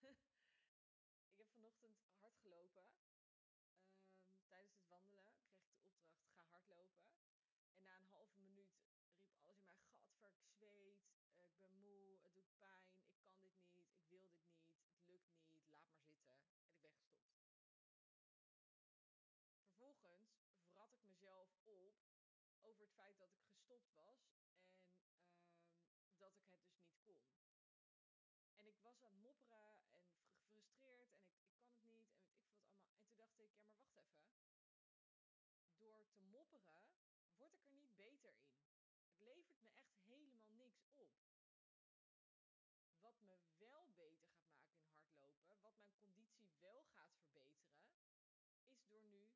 ik heb vanochtend hard gelopen. Ehm, tijdens het wandelen kreeg ik de opdracht, ga hardlopen. En na een halve minuut riep alles in mij, gadver, ik zweet, eh, ik ben moe, het doet pijn, ik kan dit niet, ik wil dit niet, het lukt niet, laat maar zitten. En ik ben gestopt. Vervolgens vrat ik mezelf op over het feit dat ik gestopt was en ehm, dat ik het dus niet kon. Was aan het mopperen en gefrustreerd en ik, ik kan het niet en weet ik wat allemaal. En toen dacht ik, ja maar wacht even. Door te mopperen word ik er niet beter in. Het levert me echt helemaal niks op. Wat me wel beter gaat maken in hardlopen, wat mijn conditie wel gaat verbeteren, is door nu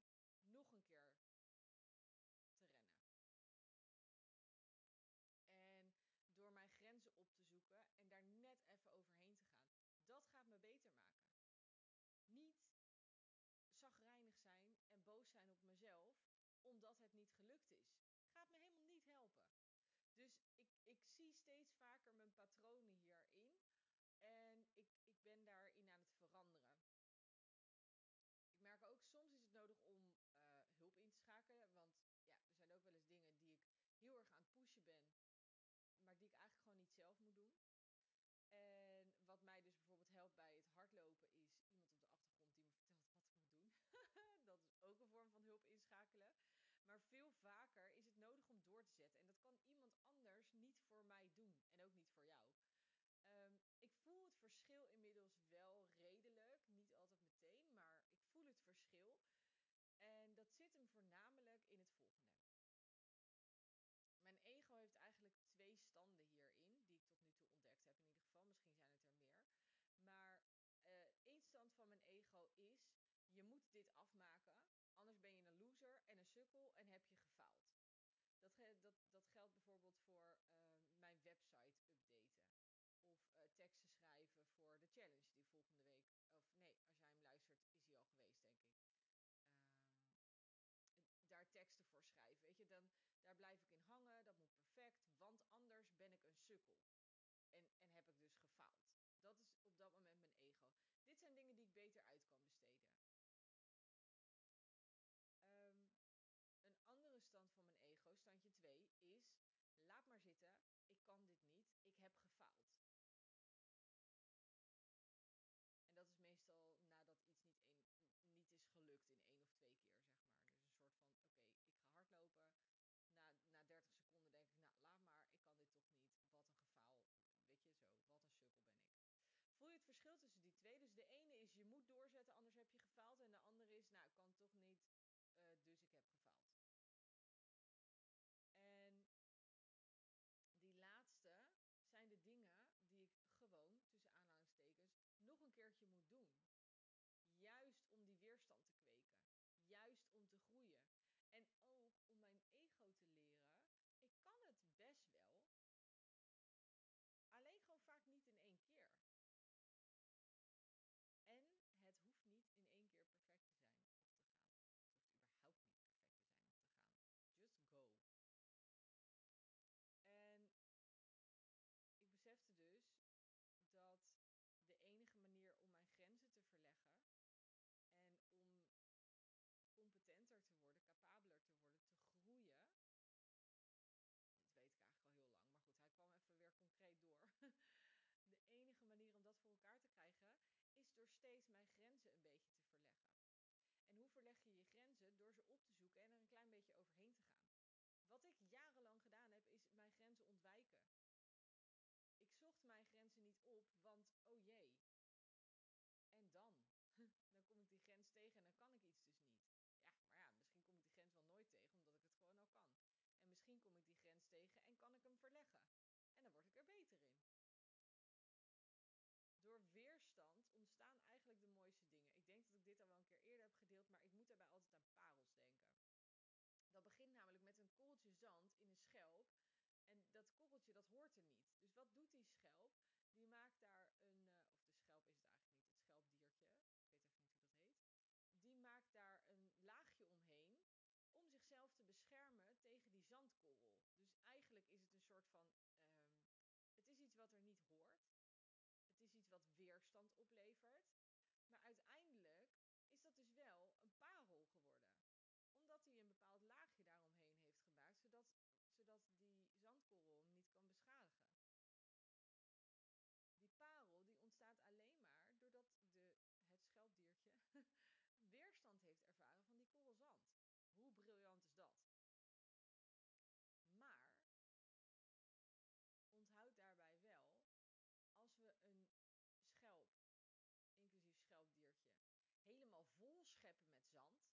nog een keer te rennen. En door mijn grenzen op te zoeken en daar net even overheen te gaan. Dat gaat beter maken. Niet zagrijnig zijn en boos zijn op mezelf omdat het niet gelukt is. Gaat me helemaal niet helpen. Dus ik, ik zie steeds vaker mijn patronen hierin. En ik, ik ben daarin aan het veranderen. Ik merk ook, soms is het nodig om uh, hulp in te schakelen. Want ja, er zijn ook wel eens dingen die ik heel erg aan het pushen ben maar die ik eigenlijk gewoon niet zelf moet doen. En wat mij dus bijvoorbeeld helpt bij het hardlopen is iemand op de achtergrond die me vertelt wat ik moet doen. dat is ook inschakelen. Maar veel vaker is het nodig om door te zetten. En dat kan iemand anders niet voor mij doen. En ook niet voor jou. Um, ik voel het verschil inmiddels wel redelijk. Niet altijd meteen, maar ik voel het verschil. En dat zit hem voornamelijk in het volgende mijn ego heeft eigenlijk twee standen hierin, die ik tot nu toe ontdekt heb in ieder geval. Misschien zijn het er meer. Maar uh, één stand van mijn ego is, je moet dit afmaken, anders ben je een en een sukkel en heb je gefaald. Dat, dat, dat geldt bijvoorbeeld voor uh, mijn website updaten. Of uh, teksten schrijven voor de challenge die volgende week. Of nee, als jij hem luistert, is hij al geweest, denk ik daar teksten voor schrijven. Weet je, dan, daar blijf ik in hangen, dat moet perfect, want anders ben ik een sukkel. En, en heb ik dus gefaald. Dat is op dat moment mijn ego. Dit zijn dingen die ik beter uit kan besteden. Is: laat maar zitten, ik kan dit niet, ik heb gefaald. En dat is meestal nadat iets niet, een, niet is gelukt in één of twee keer, zeg maar. Dus een soort van, oké, okay, ik ga hardlopen. Na, na 30 seconden denk ik, nou, laat maar, ik kan dit toch niet. Wat een gefaal. Weet je, zo, wat een sukkel ben ik. Voel je het verschil tussen die twee? Dus de ene is, je moet doorzetten, anders heb je gefaald. En de andere is, nou, ik kan toch niet, uh, dus ik heb gefaald. En die laatste zijn de dingen die ik gewoon, tussen aanhalingstekens, nog een keertje moet doen. Juist om die weerstand te kweken. Juist om te groeien. En ook om mijn ego te leren. Ik kan het best wel. Alleen gewoon vaak niet in één keer. En het hoeft niet in één keer perfect te zijn of te gaan. Het hoeft überhaupt niet perfect te zijn of te gaan. Just go. En ik besefte dus dat de enige manier om mijn grenzen te verleggen en om competenter te worden, capabeler te worden, te groeien. Dit weet ik eigenlijk al heel lang, maar goed, hij kwam even weer concreet door. De enige manier om dat voor elkaar te krijgen is door steeds mijn grenzen een beetje te verleggen. En hoe verleg je je grenzen? Door ze op te zoeken en er een klein beetje overheen te gaan. Wat ik jarenlang gedaan heb, is mijn grenzen ontwijken. Ik zocht mijn grenzen niet op, want oh jee. En dan? dan kom ik die grens tegen en dan kan ik iets dus niet. Ja, maar ja, misschien kom ik die grens wel nooit tegen, omdat ik het gewoon al kan. En misschien kom ik die grens tegen en kan ik hem verleggen. En dan word ik er beter in. Dat korreltje dat hoort er niet. Dus wat doet die schelp? Die maakt daar een, uh, of de schelp is het eigenlijk niet, het schelpdiertje, ik weet even niet hoe dat heet. Die maakt daar een laagje omheen om zichzelf te beschermen tegen die zandkorrel. Dus eigenlijk is het een soort van, um, het is iets wat er niet hoort. Het is iets wat weerstand oplevert. Maar uiteindelijk is dat dus wel een parel geworden. Omdat hij een bepaald laagje daaromheen heeft gemaakt, zodat, zodat die zandkorrel hem niet kan beschadigen. Die parel die ontstaat alleen maar doordat de, het schelpdiertje weerstand ervaren van die korrel zand. Hoe briljant is dat? Maar onthoud daarbij wel, als we een schelp, inclusief schelpdiertje, helemaal vol scheppen met zand,